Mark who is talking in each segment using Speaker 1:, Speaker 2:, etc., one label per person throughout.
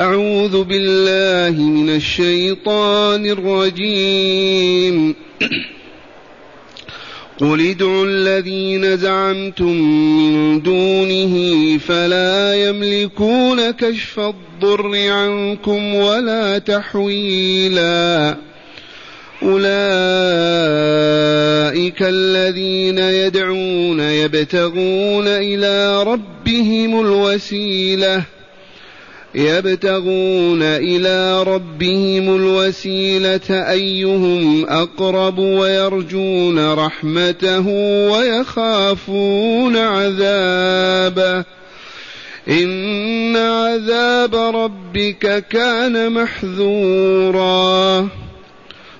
Speaker 1: أعوذ بالله من الشيطان الرجيم. قل ادعوا الذين زعمتم من دونه فلا يملكون كشف الضر عنكم ولا تحويلا. أولئك الذين يدعون يبتغون إلى ربهم الوسيلة. يبتغون إلى ربهم الوسيلة أيهم أقرب ويرجون رحمته ويخافون عذابه. إن عذاب ربك كان محذورا.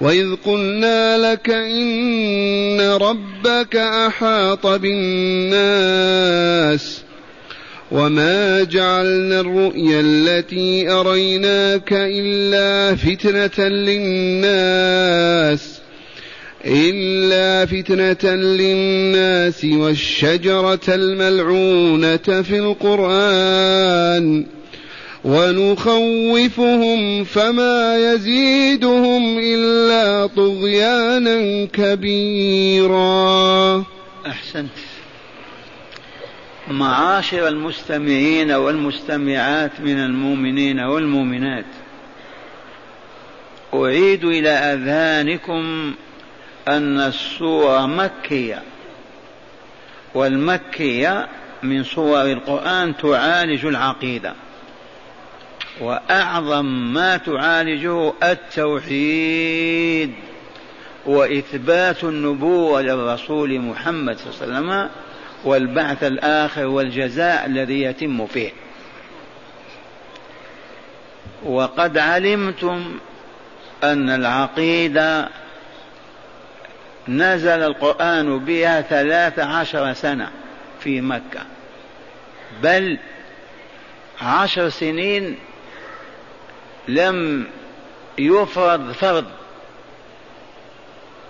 Speaker 1: وإذ قلنا لك إن ربك أحاط بالناس وما جعلنا الرؤيا التي أريناك إلا فتنة للناس إلا فتنة للناس والشجرة الملعونة في القرآن ونخوفهم فما يزيدهم إلا طغيانا كبيرا.
Speaker 2: أحسنت. معاشر المستمعين والمستمعات من المؤمنين والمؤمنات أعيد إلى أذهانكم أن السورة مكية والمكية من صور القرآن تعالج العقيدة. وأعظم ما تعالجه التوحيد وإثبات النبوة للرسول محمد صلى الله عليه وسلم والبعث الآخر والجزاء الذي يتم فيه. وقد علمتم أن العقيدة نزل القرآن بها ثلاث عشر سنة في مكة بل عشر سنين لم يفرض فرض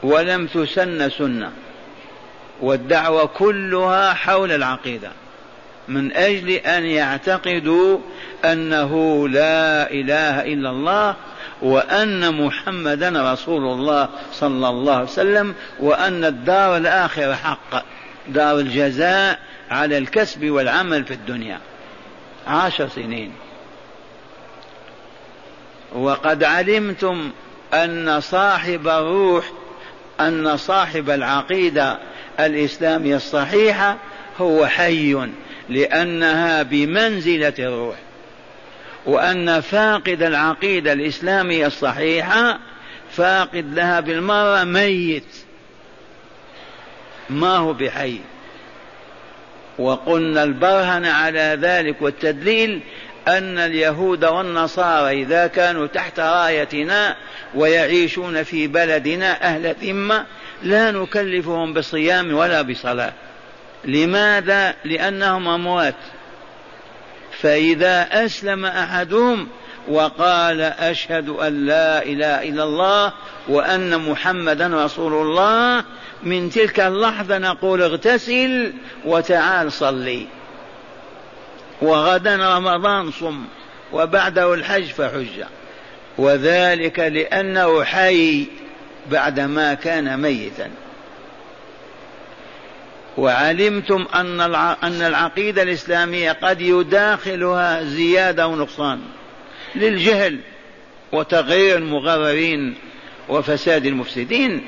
Speaker 2: ولم تسن سنة والدعوة كلها حول العقيدة من أجل أن يعتقدوا أنه لا إله إلا الله وأن محمدا رسول الله صلى الله عليه وسلم وأن الدار الآخرة حق دار الجزاء على الكسب والعمل في الدنيا. عشر سنين. وقد علمتم أن صاحب الروح أن صاحب العقيدة الإسلامية الصحيحة هو حي لأنها بمنزلة الروح. وأن فاقد العقيدة الإسلامية الصحيحة فاقد لها بالمرة ميت. ما هو بحي؟ وقلنا البرهن على ذلك والتدليل أن اليهود والنصارى إذا كانوا تحت رايتنا ويعيشون في بلدنا أهل ذمة لا نكلفهم بصيام ولا بصلاة. لماذا؟ لأنهم أموات. فإذا أسلم أحدهم وقال أشهد أن لا إله إلا الله وأن محمدا رسول الله من تلك اللحظة نقول اغتسل وتعال صلي. وغدا رمضان صم وبعده الحج فحج. وذلك لأنه حي بعدما كان ميتا. وعلمتم أن أن العقيدة الإسلامية قد يداخلها زيادة ونقصان للجهل وتغيير المغررين وفساد المفسدين.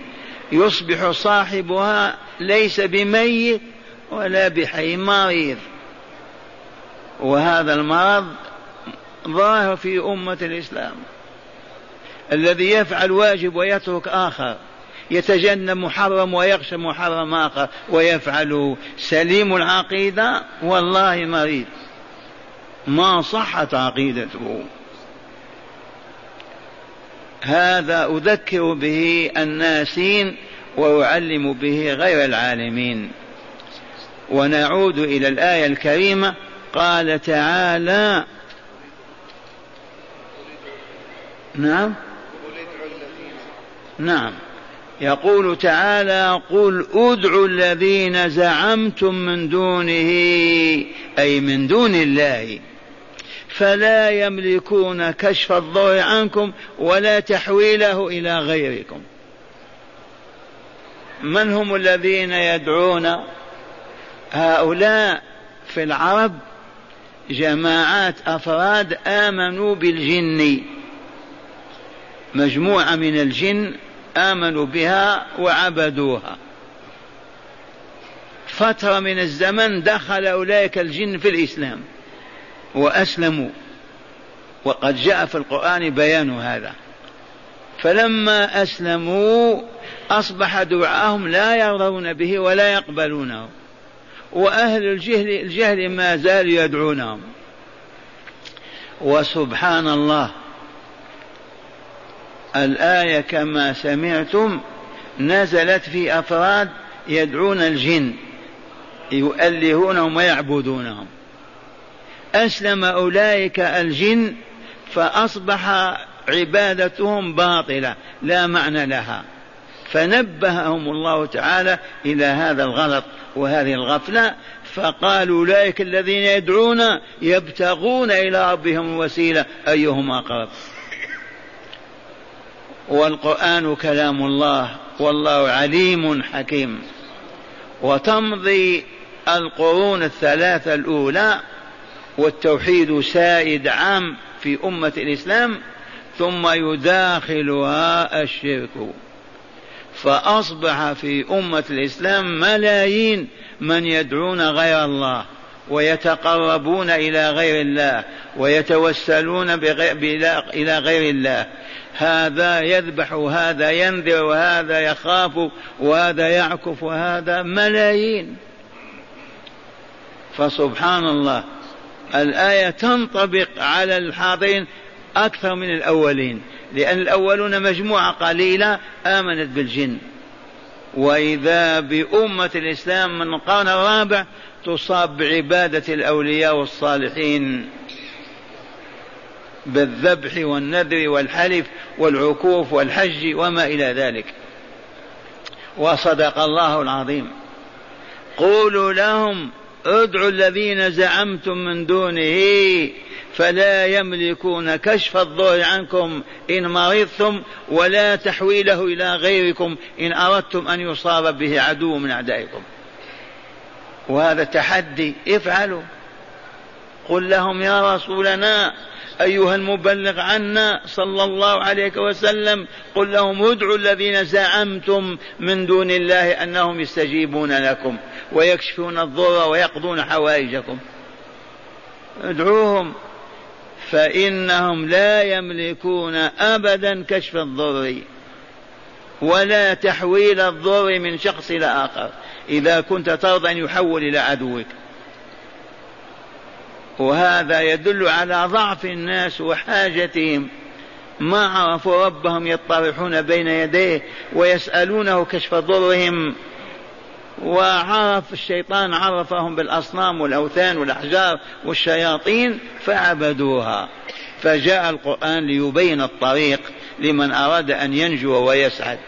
Speaker 2: يصبح صاحبها ليس بميت ولا بحي مريض وهذا المرض ظاهر في أمة الإسلام. الذي يفعل واجب ويترك آخر يتجنب محرم ويخشى محرم آخر ويفعل سليم العقيدة والله مريض. ما صحت عقيدته. هذا أذكر به الناسين وأعلم به غير العالمين. ونعود إلى الآية الكريمة قال تعالى نعم نعم يقول تعالى قل ادعوا الذين زعمتم من دونه أي من دون الله فلا يملكون كشف الضر عنكم ولا تحويله إلى غيركم. من هم الذين يدعون؟ هؤلاء في العرب جماعات أفراد آمنوا بالجن. مجموعة من الجن آمنوا بها وعبدوها. فترة من الزمن دخل أولئك الجن في الإسلام وأسلموا. وقد جاء في القرآن بيان هذا. فلما أسلموا أصبح دعاءهم لا يرضون به ولا يقبلونه. وأهل الجهل الجهل ما زالوا يدعونهم. وسبحان الله الآية كما سمعتم نزلت في أفراد يدعون الجن يؤلهونهم ويعبدونهم. أسلم أولئك الجن فأصبح عبادتهم باطلة لا معنى لها. فنبههم الله تعالى إلى هذا الغلط وهذه الغفلة فقالوا أولئك الذين يدعون يبتغون إلى ربهم الوسيلة. أيهم أقرب والقرآن كلام الله والله عليم حكيم. وتمضي القرون الثلاثة الأولى والتوحيد سائد عام في أمة الإسلام ثم يداخلها الشرك. فأصبح في أمة الإسلام ملايين من يدعون غير الله ويتقربون إلى غير الله ويتوسلون إلى غير الله. هذا يذبح وهذا ينذر وهذا يخاف وهذا يعكف وهذا ملايين. فسبحان الله الآية تنطبق على الحاضرين أكثر من الأولين. لأن الأولون مجموعة قليلة آمنت بالجن. وإذا بأمة الإسلام من القرن الرابع تصاب بعبادة الأولياء والصالحين بالذبح والنذر والحلف والعكوف والحج وما إلى ذلك. وصدق الله العظيم. قولوا لهم ادعوا الذين زعمتم من دونه فلا يملكون كشف الضر عنكم إن مرضتم ولا تحويله إلى غيركم إن أردتم أن يصاب به عدو من أعدائكم. وهذا تحدي افعلوا. قل لهم يا رسولنا أيها المبلغ عنا صلى الله عليه وسلم قل لهم ادعوا الذين زعمتم من دون الله أنهم يستجيبون لكم. ويكشفون الضر ويقضون حوائجكم. ادعوهم. فإنهم لا يملكون أبدا كشف الضر ولا تحويل الضر من شخص إلى آخر. إذا كنت ترضى أن يحول إلى عدوك. وهذا يدل على ضعف الناس وحاجتهم. ما عرفوا ربهم يطرحون بين يديه ويسألونه كشف ضرهم. وعرف الشيطان عرفهم بالأصنام والأوثان والأحجار والشياطين فعبدوها. فجاء القرآن ليبين الطريق لمن أراد أن ينجو ويسعد.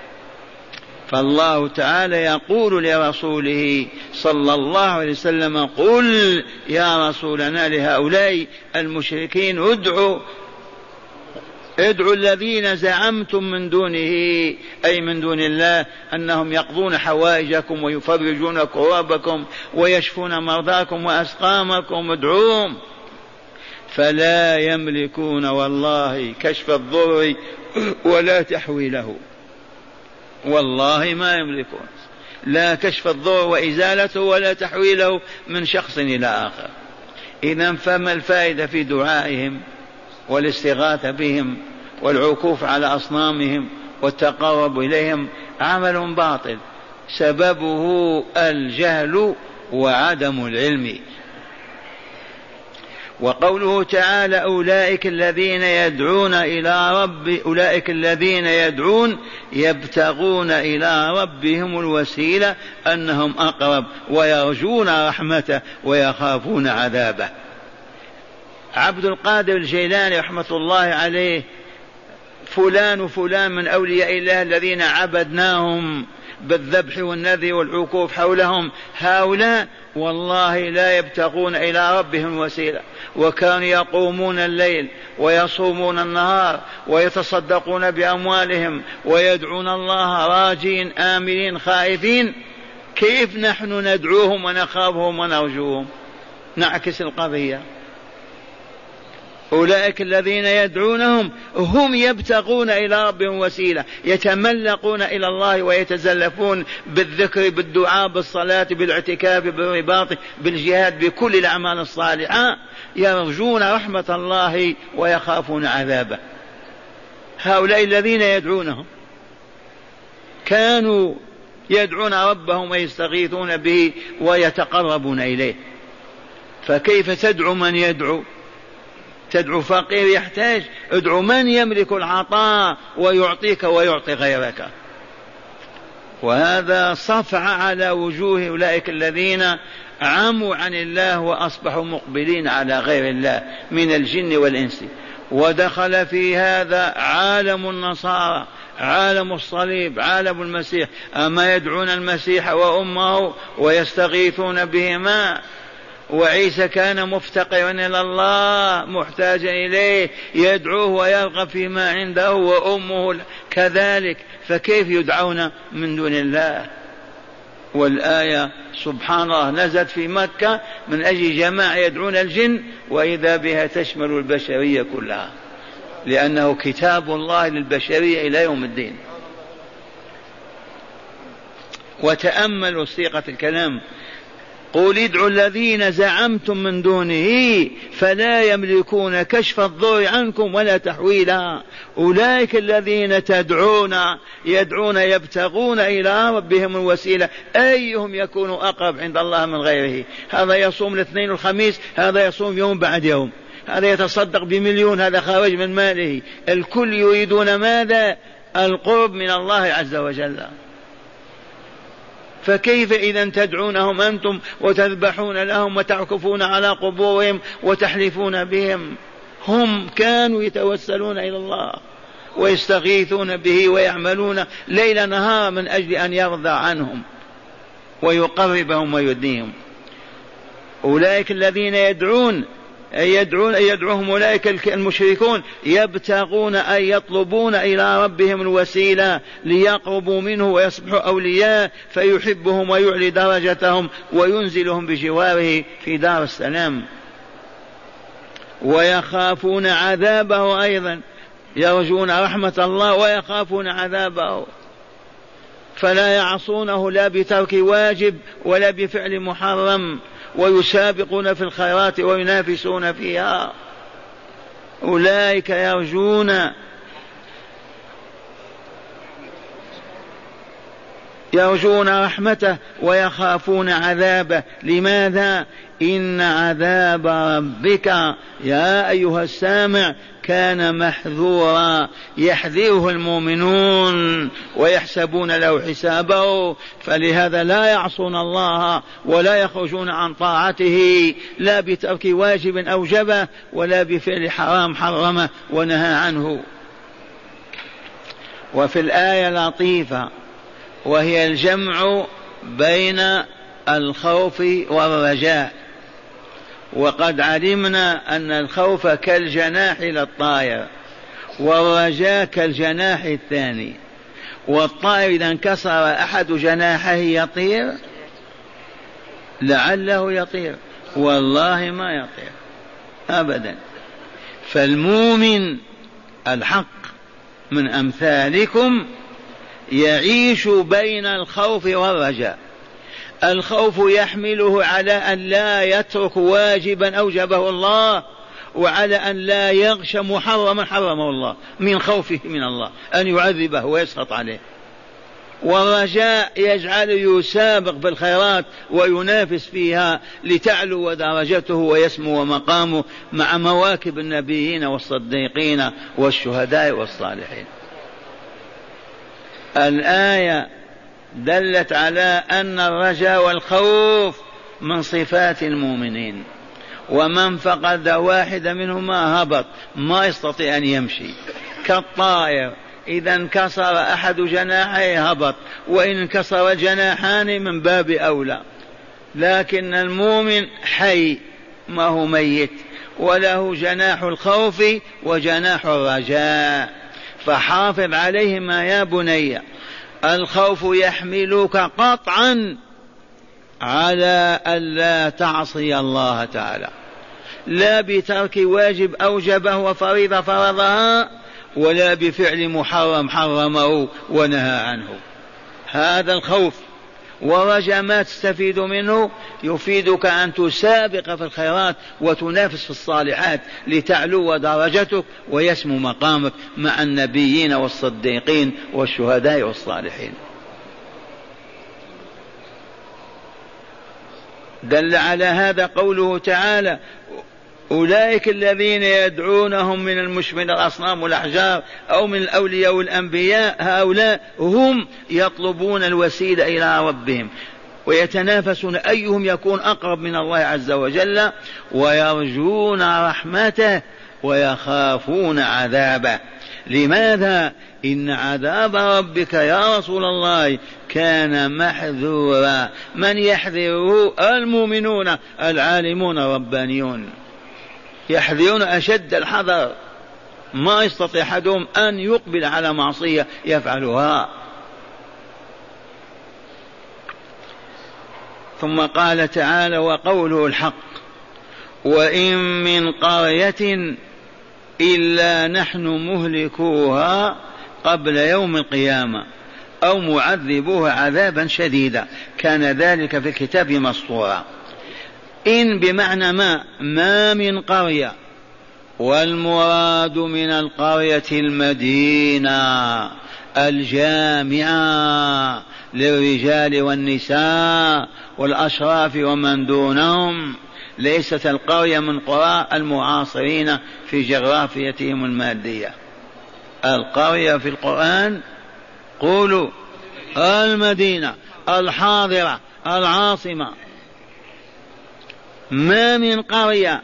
Speaker 2: فالله تعالى يقول لرسوله صلى الله عليه وسلم قل يا رسولنا لهؤلاء المشركين ادعوا ادعوا الذين زعمتم من دونه أي من دون الله أنهم يقضون حوائجكم ويفرجون كرابكم ويشفون مرضاكم وأسقامكم ادعوهم. فلا يملكون والله كشف الضر ولا تحويله والله ما يملكون. لا كشف الضر وإزالته ولا تحويله من شخص إلى آخر. إذا فما الفائدة في دعائهم؟ والاستغاثة بهم والعكوف على أصنامهم والتقرب إليهم عمل باطل. سببه الجهل وعدم العلم. وقوله تعالى أولئك الذين يدعون إلى رب أولئك الذين يدعون يبتغون إلى ربهم الوسيلة أنهم أقرب ويرجون رحمته ويخافون عذابه. عبد القادر الجيلاني رحمة الله عليه فلان وفلان من أولياء الله الذين عبدناهم بالذبح والنذر والعكوف حولهم. هؤلاء والله لا يبتغون إلى ربهم وسيلة. وكانوا يقومون الليل ويصومون النهار ويتصدقون بأموالهم ويدعون الله راجين آمنين خائفين. كيف نحن ندعوهم ونخافهم ونرجوهم؟ نعكس القضية. أولئك الذين يدعونهم هم يبتغون إلى ربهم وسيلة يتملقون إلى الله ويتزلفون بالذكر بالدعاء بالصلاة بالاعتكاف بالرباط بالجهاد بكل الأعمال الصالحة. يرجون رحمة الله ويخافون عذابه. هؤلاء الذين يدعونهم كانوا يدعون ربهم ويستغيثون به ويتقربون إليه. فكيف تدعو من يدعو؟ تدعو فقير يحتاج. ادعو من يملك العطاء ويعطيك ويعطي غيرك. وهذا صفع على وجوه أولئك الذين عموا عن الله وأصبحوا مقبلين على غير الله من الجن والإنس. ودخل في هذا عالم النصارى عالم الصليب عالم المسيح. أما يدعون المسيح وأمه ويستغيثون بهما؟ وعيسى كان مفتقرا إلى الله محتاجا إليه يدعوه ويرغب فيما عنده وأمه كذلك. فكيف يدعون من دون الله؟ والآية سبحان الله نزلت في مكة من أجل جماعة يدعون الجن وإذا بها تشمل البشرية كلها. لأنه كتاب الله للبشرية إلى يوم الدين. وتأملوا صيغة الكلام. قل ادعوا الذين زعمتم من دونه فلا يملكون كشف الضر عنكم ولا تحويلا. اولئك الذين تدعون يدعون يبتغون إلى ربهم الوسيله ايهم يكون اقرب عند الله من غيره؟ هذا يصوم الاثنين والخميس هذا يصوم يوم بعد يوم. هذا يتصدق بمليون هذا خارج من ماله. الكل يريدون ماذا؟ القرب من الله عز وجل. فكيف إذا تدعونهم أنتم وتذبحون لهم وتعكفون على قبورهم وتحلفون بهم؟ هم كانوا يتوسلون إلى الله ويستغيثون به ويعملون ليل نهار من أجل أن يرضى عنهم ويقربهم ويدنيهم. أولئك الذين يدعون يدعون يدعوهم أولئك المشركون. يبتغون أي يطلبون إلى ربهم الوسيلة ليقربوا منه ويصبحوا أولياء فيحبهم ويعلي درجتهم وينزلهم بجواره في دار السلام. ويخافون عذابه أيضا. يرجون رحمة الله ويخافون عذابه. فلا يعصونه لا بترك واجب ولا بفعل محرم. ويسابقون في الخيرات وينافسون فيها. أولئك يرجون يرجون رحمته ويخافون عذابه. لماذا؟ إن عذاب ربك يا أيها السامع كان محذورا. يحذره المؤمنون ويحسبون له حسابه فلهذا لا يعصون الله ولا يخرجون عن طاعته لا بترك واجب اوجبه ولا بفعل حرام حرمه ونهى عنه. وفي الآية لطيفه وهي الجمع بين الخوف والرجاء. وقد علمنا أن الخوف كالجناح للطائر والرجاء كالجناح الثاني. والطائر إذا انكسر أحد جناحيه يطير؟ لعله يطير. والله ما يطير. أبدا. فالمؤمن الحق من أمثالكم يعيش بين الخوف والرجاء. الخوف يحمله على أن لا يترك واجبا أوجبه الله وعلى أن لا يغش محرما حرمه الله من خوفه من الله أن يعذبه ويسخط عليه. والرجاء يجعل يسابق بالخيرات وينافس فيها لتعلو درجته ويسمو مقامه مع مواكب النبيين والصديقين والشهداء والصالحين. الآية دلت على أن الرجاء والخوف من صفات المؤمنين ومن فقد واحدة منهما هبط ما يستطيع أن يمشي. كالطائر إذا انكسر أحد جناحيه هبط وإن انكسر جناحان من باب أولى. لكن المؤمن حي ما هو ميت وله جناح الخوف وجناح الرجاء. فحافظ عليهما يا بني الخوف يحملك قطعا على ألا تعصي الله تعالى. لا بترك واجب أوجبه وفريضة فرضها ولا بفعل محرم حرمه ونهى عنه. هذا الخوف ورجى ما تستفيد منه يفيدك أن تسابق في الخيرات وتنافس في الصالحات لتعلو درجتك ويسمو مقامك مع النبيين والصديقين والشهداء والصالحين. دل على هذا قوله تعالى أولئك الذين يدعونهم من المش من الأصنام والأحجار أو من الأولياء والأنبياء هؤلاء هم يطلبون الوسيلة إلى ربهم ويتنافسون أيهم يكون أقرب من الله عز وجل ويرجون رحمته ويخافون عذابه. لماذا؟ إن عذاب ربك يا رسول الله كان محذورا. من يحذره؟ المؤمنون العالمون الربانيون. يحذرون أشد الحذر. ما يستطيع أحدهم أن يقبل على معصية يفعلها. ثم قال تعالى وقوله الحق وإن من قرية إلا نحن مهلكوها قبل يوم القيامة أو معذبوها عذابا شديدا. كان ذلك في الكتاب مسطورا إن بمعنى ما ما من قرية والمراد من القرية المدينة الجامعة للرجال والنساء والأشراف ومن دونهم. ليست القرية من قرى المعاصرين في جغرافيتهم المادية. القرية في القرآن قولوا المدينة الحاضرة العاصمة. ما من قرية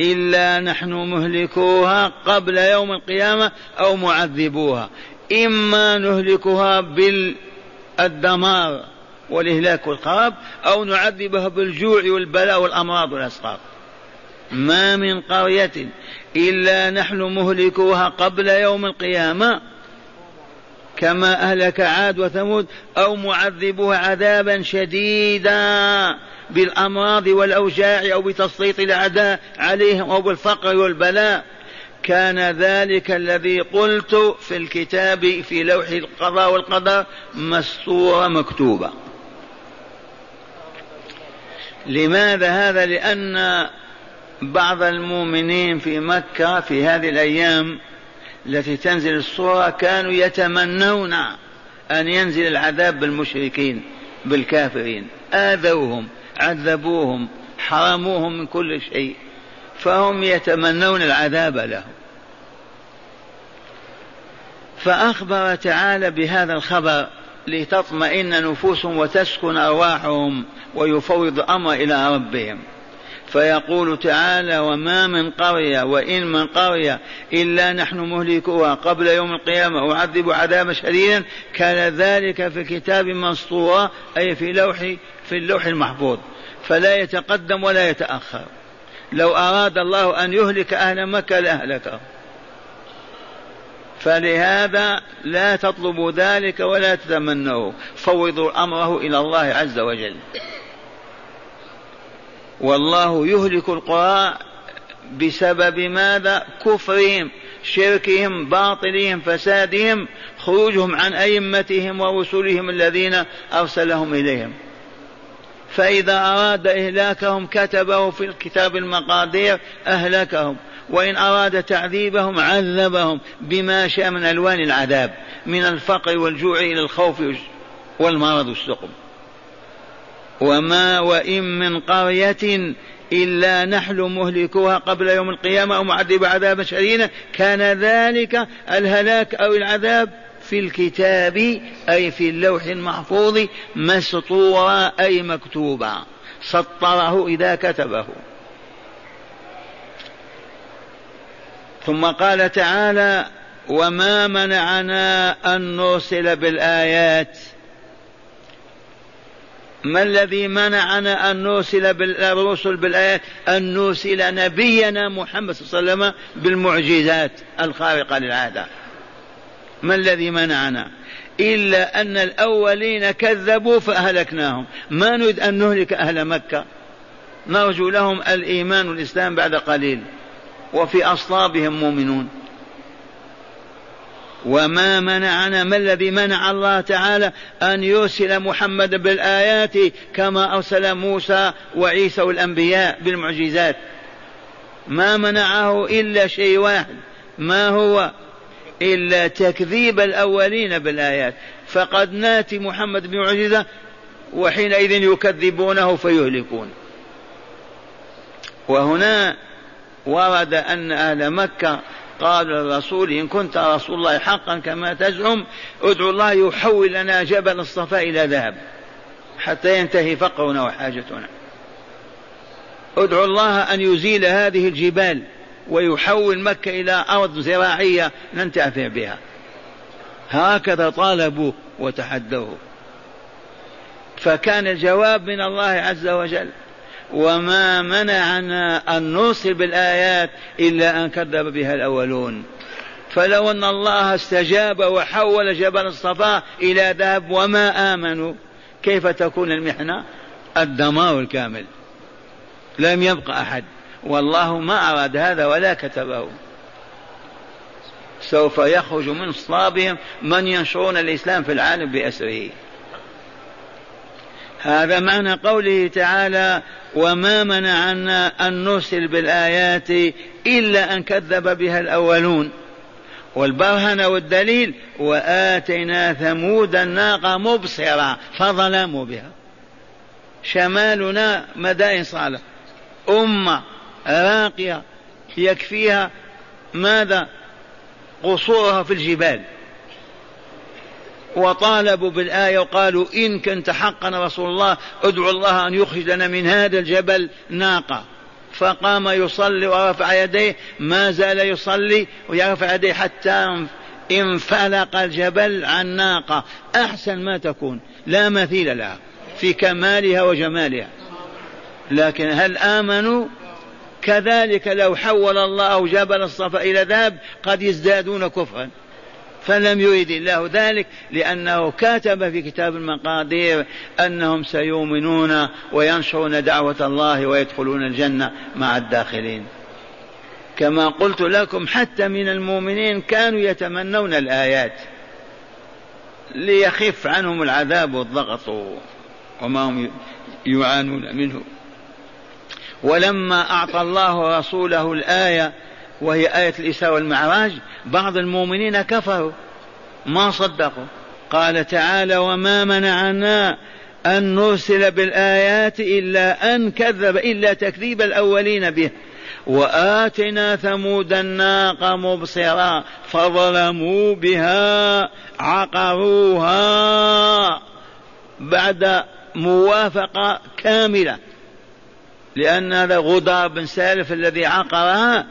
Speaker 2: إلا نحن مهلكوها قبل يوم القيامة أو معذبوها. إما نهلكها بالدمار والإهلاك والخراب أو نعذبها بالجوع والبلاء والأمراض والأسقاط. ما من قرية إلا نحن مهلكوها قبل يوم القيامة كما أهلك عاد وثمود أو معذبوها عذابا شديدا. بالأمراض والأوجاع أو بتسليط الأعداء عليهم أو بالفقر والبلاء. كان ذلك الذي قلت في الكتاب في لوح القضاء والقدر مستورة مكتوبة. لماذا هذا؟ لأن بعض المؤمنين في مكة في هذه الأيام التي تنزل الصورة كانوا يتمنون أن ينزل العذاب بالمشركين بالكافرين. آذوهم. عذبوهم حرموهم من كل شيء فهم يتمنون العذاب لهم. فأخبر تعالى بهذا الخبر لتطمئن نفوسهم وتسكن أرواحهم ويفوض الأمر إلى ربهم. فيقول تعالى وما من قرية وإن من قرية إلا نحن مهلكوها قبل يوم القيامة أعذب عذابا شديدا. كان ذلك في كتاب مسطورة أي في لوح في اللوح المحفوظ فلا يتقدم ولا يتأخر. لو أراد الله أن يهلك أهل مكة لأهلكه. فلهذا لا تطلبوا ذلك ولا تتمنوه. فوضوا أمره إلى الله عز وجل. والله يهلك القرى بسبب ماذا؟ كفرهم شركهم باطلهم فسادهم خروجهم عن أئمتهم ورسلهم الذين أرسلهم إليهم. فإذا أراد إهلاكهم كتبه في الكتاب المقادير أهلكهم. وإن أراد تعذيبهم عذبهم بما شاء من ألوان العذاب من الفقر والجوع إلى الخوف والمرض والسقم. وما وإن من قرية إلا نحن مهلكوها قبل يوم القيامة أو معذب عذابا شديدا كان ذلك الهلاك أو العذاب في الكتاب أي في اللوح المحفوظ مسطورا أي مكتوبا. سطره إذا كتبه. ثم قال تعالى وما منعنا أن نرسل بالآيات. ما الذي منعنا أن نرسل بالرسل بالآيات؟ أن نرسل نبينا محمد صلى الله عليه وسلم بالمعجزات الخارقة للعادة. ما الذي منعنا؟ إلا أن الأولين كذبوا فأهلكناهم. ما نريد أن نهلك أهل مكة. نرجو لهم الإيمان والإسلام بعد قليل. وفي أصلابهم مؤمنون. وما منعنا ما الذي منع الله تعالى أن يرسل محمد بالآيات كما أرسل موسى وعيسى والأنبياء بالمعجزات؟ ما منعه إلا شيء واحد. ما هو؟ إلا تكذيب الأولين بالآيات. فقد ناتي محمد بمعجزة وحينئذ يكذبونه فيهلكون. وهنا ورد أن أهل مكة قال للرسول إن كنت رسول الله حقا كما تزعم ادعو الله يحول لنا جبل الصفا إلى ذهب. حتى ينتهي فقرنا وحاجتنا. ادعو الله أن يزيل هذه الجبال. ويحول مكة إلى أرض زراعية ننتفع بها. هكذا طالبوا وتحدوه. فكان الجواب من الله عز وجل وما منعنا أن نرسل بالآيات إلا أن كذب بها الأولون. فلو أن الله استجاب وحول جبل الصفا إلى ذهب وما آمنوا كيف تكون المحنة؟ الدمار الكامل. لم يبق أحد. والله ما أراد هذا ولا كتبه. سوف يخرج من صلابهم من ينشرون الإسلام في العالم بأسره. هذا معنى قوله تعالى وما منعنا أن نرسل بالآيات إلا أن كذب بها الأولون والبرهنة والدليل وآتينا ثمود الناقة مبصرة فظلموا بها شمالنا مدائن صالح. أمة راقية يكفيها ماذا؟ قصورها في الجبال. وطالبوا بالآية وقالوا إن كنت حقا رسول الله ادعو الله أن يخرج لنا من هذا الجبل ناقة. فقام يصلي ورفع يديه ما زال يصلي ويرفع يديه حتى انفلق الجبل عن ناقة. أحسن ما تكون لا مثيل لها في كمالها وجمالها. لكن هل آمنوا؟ كذلك لو حول الله جبل الصفا إلى ذهب قد يزدادون كفرا. فلم يريد الله ذلك لأنه كاتب في كتاب المقادير أنهم سيؤمنون وينشرون دعوة الله ويدخلون الجنة مع الداخلين. كما قلت لكم حتى من المؤمنين كانوا يتمنون الآيات ليخف عنهم العذاب والضغط وما هم يعانون منه. ولما أعطى الله رسوله الآية وهي آية الإسراء والمعراج بعض المؤمنين كفروا ما صدقوا. قال تعالى وما منعنا أن نرسل بالآيات إلا أن كذب إلا تكذيب الأولين به. وآتنا ثمود الناقة مبصرا فظلموا بها عقروها بعد موافقة كاملة. لأن هذا غدار بن سالف الذي عقرها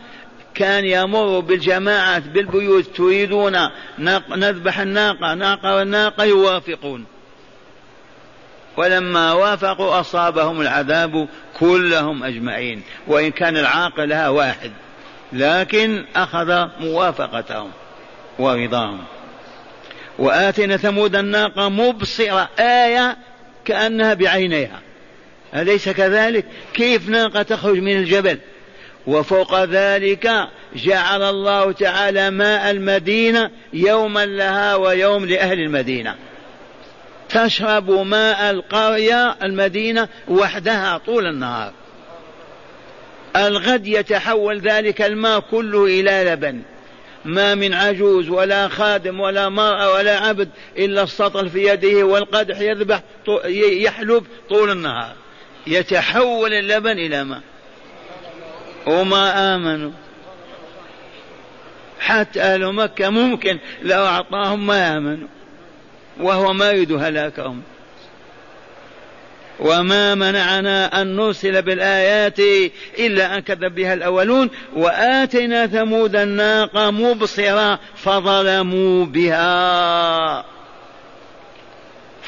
Speaker 2: كان يمر بالجماعة بالبيوت تريدون نذبح الناقة ناقة الناقة يوافقون. ولما وافقوا أصابهم العذاب كلهم أجمعين وإن كان العاقل لها واحد لكن أخذ موافقتهم ورضاهم. وآتنا ثمود الناقة مبصرة آية كأنها بعينيها. أليس كذلك؟ كيف ناقة تخرج من الجبل؟ وفوق ذلك جعل الله تعالى ماء المدينة يوما لها ويوم لأهل المدينة. تشرب ماء القرية المدينة وحدها طول النهار. الغد يتحول ذلك الماء كله إلى لبن. ما من عجوز ولا خادم ولا مرأة ولا عبد إلا السطل في يده والقدح يذبح يحلب طول النهار. يتحول اللبن إلى ماء. وما آمنوا. حتى أهل مكة ممكن لو أعطاهم ما آمنوا. وهو ما يريد هلاكهم. وما منعنا أن نرسل بالآيات إلا أن كذب بها الأولون. وآتينا ثمود الناقة مبصرة فظلموا بها.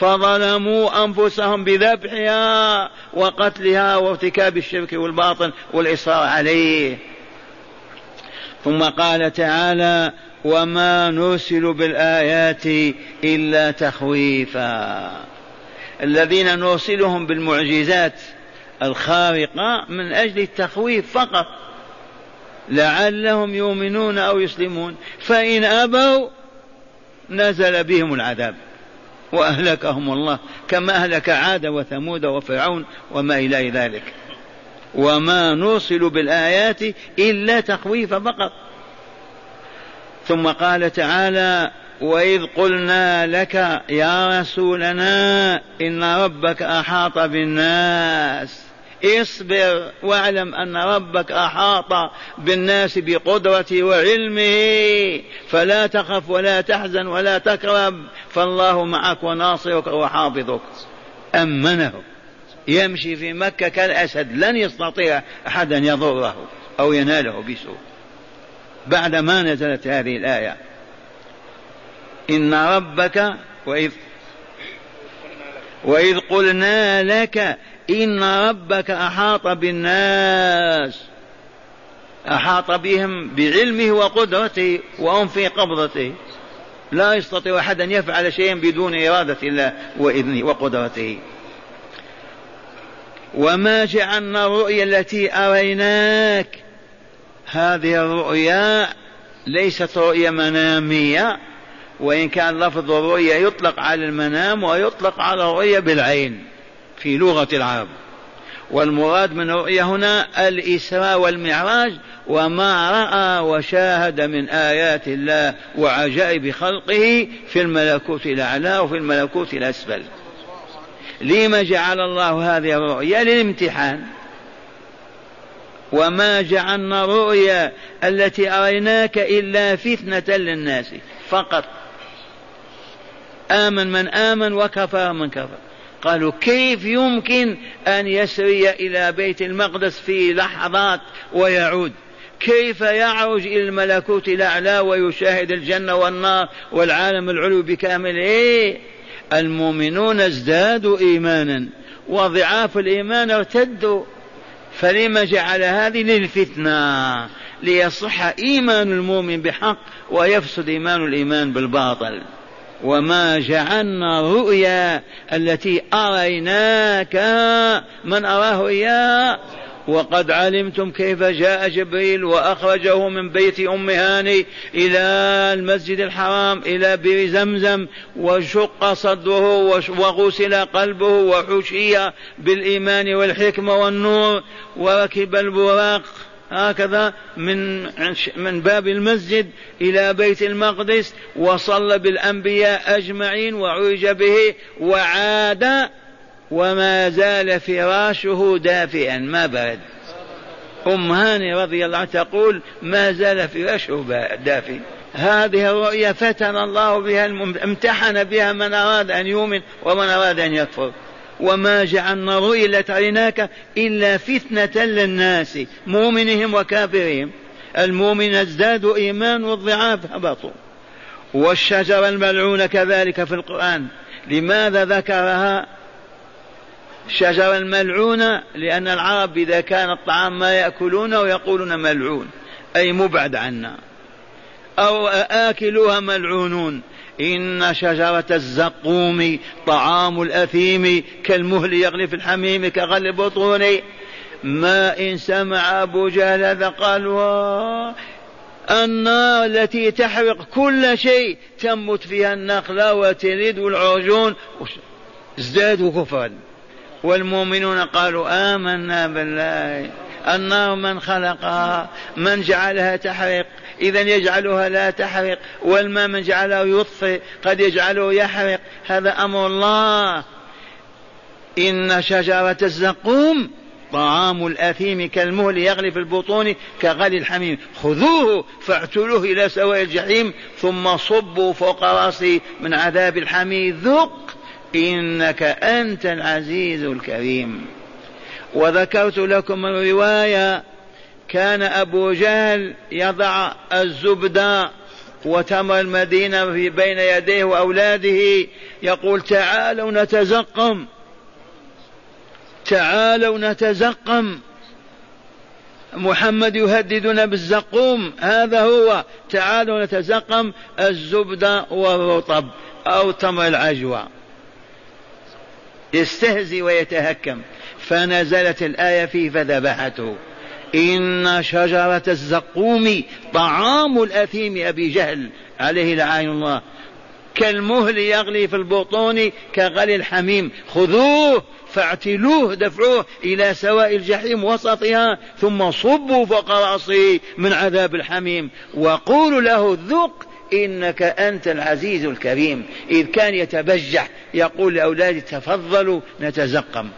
Speaker 2: فظلموا أنفسهم بذبحها وقتلها وارتكاب الشرك والباطل والإصرار عليه. ثم قال تعالى وما نرسل بالآيات إلا تخويفا. الذين نرسلهم بالمعجزات الخارقة من أجل التخويف فقط. لعلهم يؤمنون أو يسلمون. فإن أبوا نزل بهم العذاب. وأهلكهم الله كما أهلك عاد وثمود وفرعون وما إلى ذلك. وما نرسل بالآيات إلا تخويف فقط. ثم قال تعالى وإذ قلنا لك يا رسولنا إن ربك أحاط بالناس. اصبر واعلم أن ربك أحاط بالناس بقدرته وعلمه. فلا تخف ولا تحزن ولا تكرب. فالله معك وناصرك وحافظك. أمنه. يمشي في مكة كالأسد. لن يستطيع أحد أن يضره أو يناله بسوء. بعد ما نزلت هذه الآية. إن ربك وإذ وإذ قلنا لك إن ربك أحاط بالناس أحاط بهم بعلمه وقدرته وهم في قبضته. لا يستطيع أحد أن يفعل شيئا بدون إرادة الله وإذنه وقدرته. وما جعلنا الرؤيا التي أريناك. هذه الرؤيا ليست رؤيا منامية. وإن كان لفظ الرؤيا يطلق على المنام ويطلق على الرؤيا بالعين. في لغة العرب. والمراد من الرؤيا هنا الإسراء والمعراج وما رأى وشاهد من آيات الله وعجائب خلقه في الملكوت الأعلى وفي الملكوت الأسفل. لما جعل الله هذه الرؤيا للامتحان. وما جعلنا الرؤيا التي أريناك إلا فتنة للناس. فقط. آمن من آمن وكفر من كفر. قالوا كيف يمكن أن يسري إلى بيت المقدس في لحظات ويعود؟ كيف يعرج إلى الملكوت الأعلى ويشاهد الجنة والنار والعالم العلوي بكامله إيه؟ المؤمنون ازدادوا إيمانا وضعاف الإيمان ارتدوا. فلما جعل هذه للفتنة ليصح إيمان المؤمن بحق ويفسد إيمان الإيمان بالباطل. وما جعلنا الرؤيا التي أريناك من أراه إياه. وقد علمتم كيف جاء جبريل وأخرجه من بيت أم هاني إلى المسجد الحرام إلى بئر زمزم وشق صدره وغسل قلبه وحشي بالإيمان والحكمة والنور وركب البراق. هكذا من من باب المسجد إلى بيت المقدس وصلى بالأنبياء أجمعين وعرج به وعاد وما زال فراشه دافئا ما برد أم هاني رضي الله عنها تقول ما زال فراشه دافئ هذه الرؤيا فتن الله بها امتحن بها من أراد أن يؤمن ومن أراد أن يكفر. وما جعلنا الرؤيا أريناك إلا فتنة للناس مؤمنهم وكافرهم. المؤمن ازدادوا إيمان والضعاف هبطوا. والشجرة الملعونة كذلك في القرآن. لماذا ذكرها شجرة الملعونة لأن العرب إذا كان الطعام ما يأكلونه يقولون ملعون أي مبعد عنا. أو آكلوها ملعونون. إن شجرة الزقوم طعام الأثيم كالمهل يغلي في الحميم كغل بطون ما إن سمع أبو جهل هذا قال النار التي تحرق كل شيء تنبت فيها النخلة وتلد والعرجون ازدادوا كفرا. والمؤمنون قالوا آمنا بالله النار من خلقها من جعلها تحرق. إذا يجعلها لا تحرق والماء من جعله يطفئ قد يجعله يحرق. هذا أمر الله. إن شجرة الزقوم طعام الأثيم كالمهل يغلي في البطون كغلي الحميم. خذوه فاعتلوه إلى سواء الجحيم ثم صبوا فوق رأسي من عذاب الحميم ذق إنك أنت العزيز الكريم. وذكرت لكم الرواية كان أبو جهل يضع الزبدة وتمر المدينة في بين يديه وأولاده يقول تعالوا نتزقم. تعالوا نتزقم. محمد يهددنا بالزقوم هذا هو. تعالوا نتزقم الزبدة والرطب أو تمر العجوة. يستهزي ويتهكم. فنزلت الآية فيه فذبحته. إن شجرة الزقوم طعام الأثيم أبي جهل. عليه لعين الله. كالمهل يغلي في البطون كغلي الحميم. خذوه فاعتلوه دفعوه إلى سواء الجحيم وسطها ثم صبوا فوق رأسه من عذاب الحميم. وقولوا له ذق إنك أنت العزيز الكريم. إذ كان يتبجح يقول لأولاده تفضلوا نتزقم.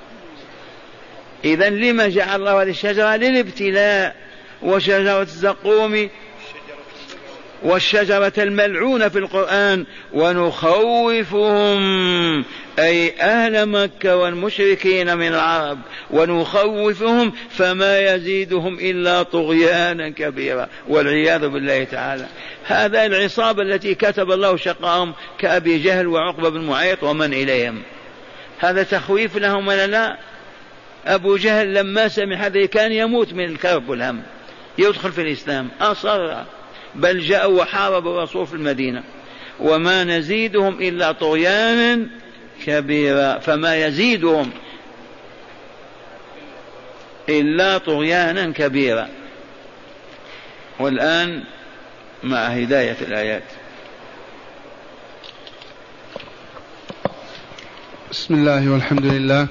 Speaker 2: إذا لما جعل الله هذه الشجرة للابتلاء وشجرة الزقوم والشجرة الملعونة في القرآن ونخوفهم أي أهل مكة والمشركين من العرب ونخوفهم فما يزيدهم إلا طغيانا كبيرا والعياذ بالله تعالى. هذا العصابة التي كتب الله شقاهم كأبي جهل وعقبة بن معيط ومن إليهم. هذا تخويف لهم ولا لا؟ أبو جهل لما سمع هذا كان يموت من الكرب والهم يدخل في الإسلام. أصر. بل جاءوا وحاربوا الرسول في المدينة. وما نزيدهم إلا طغيانا كبيرا. فما يزيدهم إلا طغيانا كبيرا. والآن مع هداية الآيات.
Speaker 1: بسم الله والحمد لله.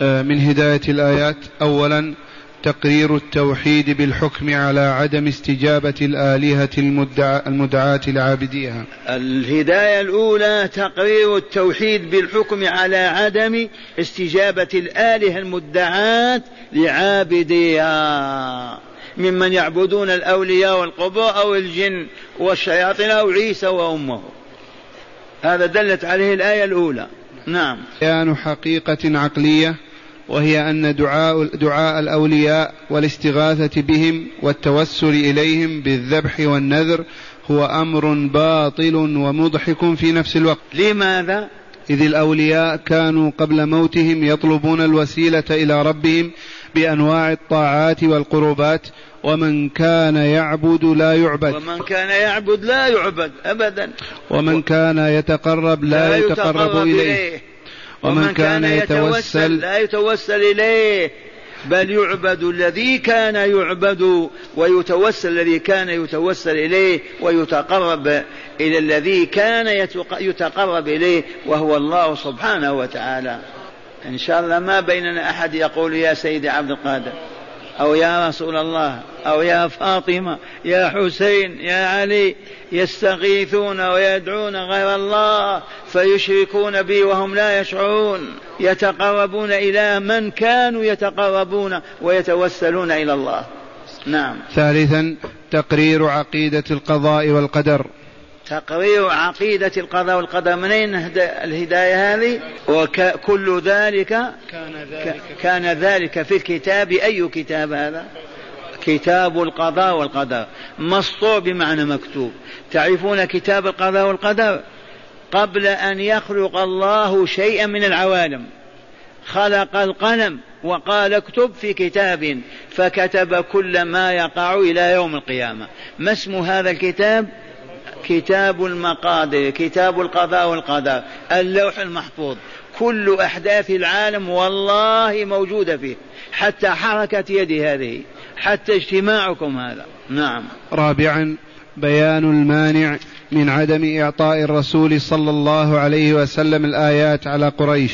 Speaker 1: من هداية الآيات. أولا تقرير التوحيد بالحكم على عدم استجابة الآلهة المدعاة لعابديها
Speaker 2: الهداية الأولى تقرير التوحيد بالحكم على عدم استجابة الآلهة المدعاة لعابديها. ممن يعبدون الأولياء والقبور أو الجن والشياطين أو عيسى وأمه. هذا دلت عليه الآية الأولى. نعم.
Speaker 1: بيان حقيقة عقلية. وهي أن دعاء, دعاء الأولياء والاستغاثة بهم والتوسل إليهم بالذبح والنذر هو أمر باطل ومضحك في نفس الوقت.
Speaker 2: لماذا؟
Speaker 1: إذ الأولياء كانوا قبل موتهم يطلبون الوسيلة إلى ربهم بأنواع الطاعات والقربات ومن كان يعبد لا يعبد.
Speaker 2: ومن كان يعبد لا يعبد أبدا.
Speaker 1: ومن كان يتقرب لا, لا يتقرب, يتقرب إليه, إليه.
Speaker 2: ومن كان يتوسل لا يتوسل إليه بل يعبد الذي كان يعبد ويتوسل الذي كان يتوسل إليه ويتقرب إلى الذي كان يتقرب إليه وهو الله سبحانه وتعالى. إن شاء الله ما بيننا أحد يقول يا سيدي عبد القادر. أو يا رسول الله أو يا فاطمة يا حسين يا علي يستغيثون ويدعون غير الله فيشركون بي وهم لا يشعرون يتقربون إلى من كانوا يتقربون ويتوسلون إلى الله. نعم.
Speaker 1: ثالثا تقرير عقيدة القضاء والقدر.
Speaker 2: تقرير عقيدة القضاء والقدر منين الهداية هذه؟ وكل ذلك كان ذلك, كان ذلك في الكتاب. أي كتاب هذا؟ كتاب القضاء والقدر. مسطور بمعنى مكتوب. تعرفون كتاب القضاء والقدر؟ قبل أن يخلق الله شيئا من العوالم. خلق القلم وقال اكتب في كتاب. فكتب كل ما يقع إلى يوم القيامة. ما اسم هذا الكتاب؟ كتاب المقادير كتاب القضاء والقدر اللوح المحفوظ. كل أحداث العالم والله موجودة فيه حتى حركة يدي هذه حتى اجتماعكم هذا. نعم.
Speaker 1: رابعا بيان المانع من عدم إعطاء الرسول صلى الله عليه وسلم الآيات على قريش.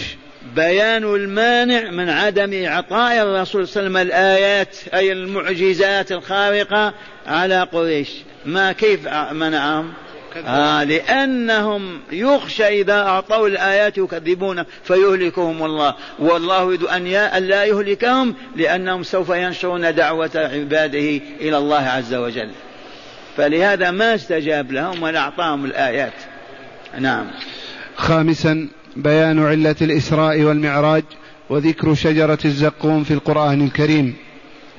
Speaker 2: بيان المانع من عدم إعطاء الرسول صلى الله عليه وسلم الآيات أي المعجزات الخارقة على قريش. ما كيف منعهم؟ آه لأنهم يخشى إذا أعطوا الآيات يكذبون فيهلكهم الله. والله يريد أن لا يهلكهم لأنهم سوف ينشرون دعوة عباده إلى الله عز وجل. فلهذا ما استجاب لهم ولا أعطاهم الآيات. نعم.
Speaker 1: خامسا بيان علة الإسراء والمعراج وذكر شجرة الزقوم في القرآن الكريم.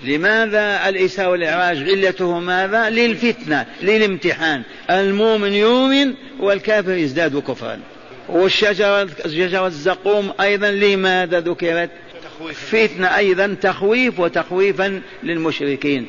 Speaker 2: لماذا الإساءة والإعراج علته ماذا؟ للفتنة للامتحان. المؤمن يؤمن والكافر يزداد كفرا. والشجرة شجرة الزقوم أيضا لماذا ذكرت؟ فتنة أيضا تخويف وتخويفا للمشركين.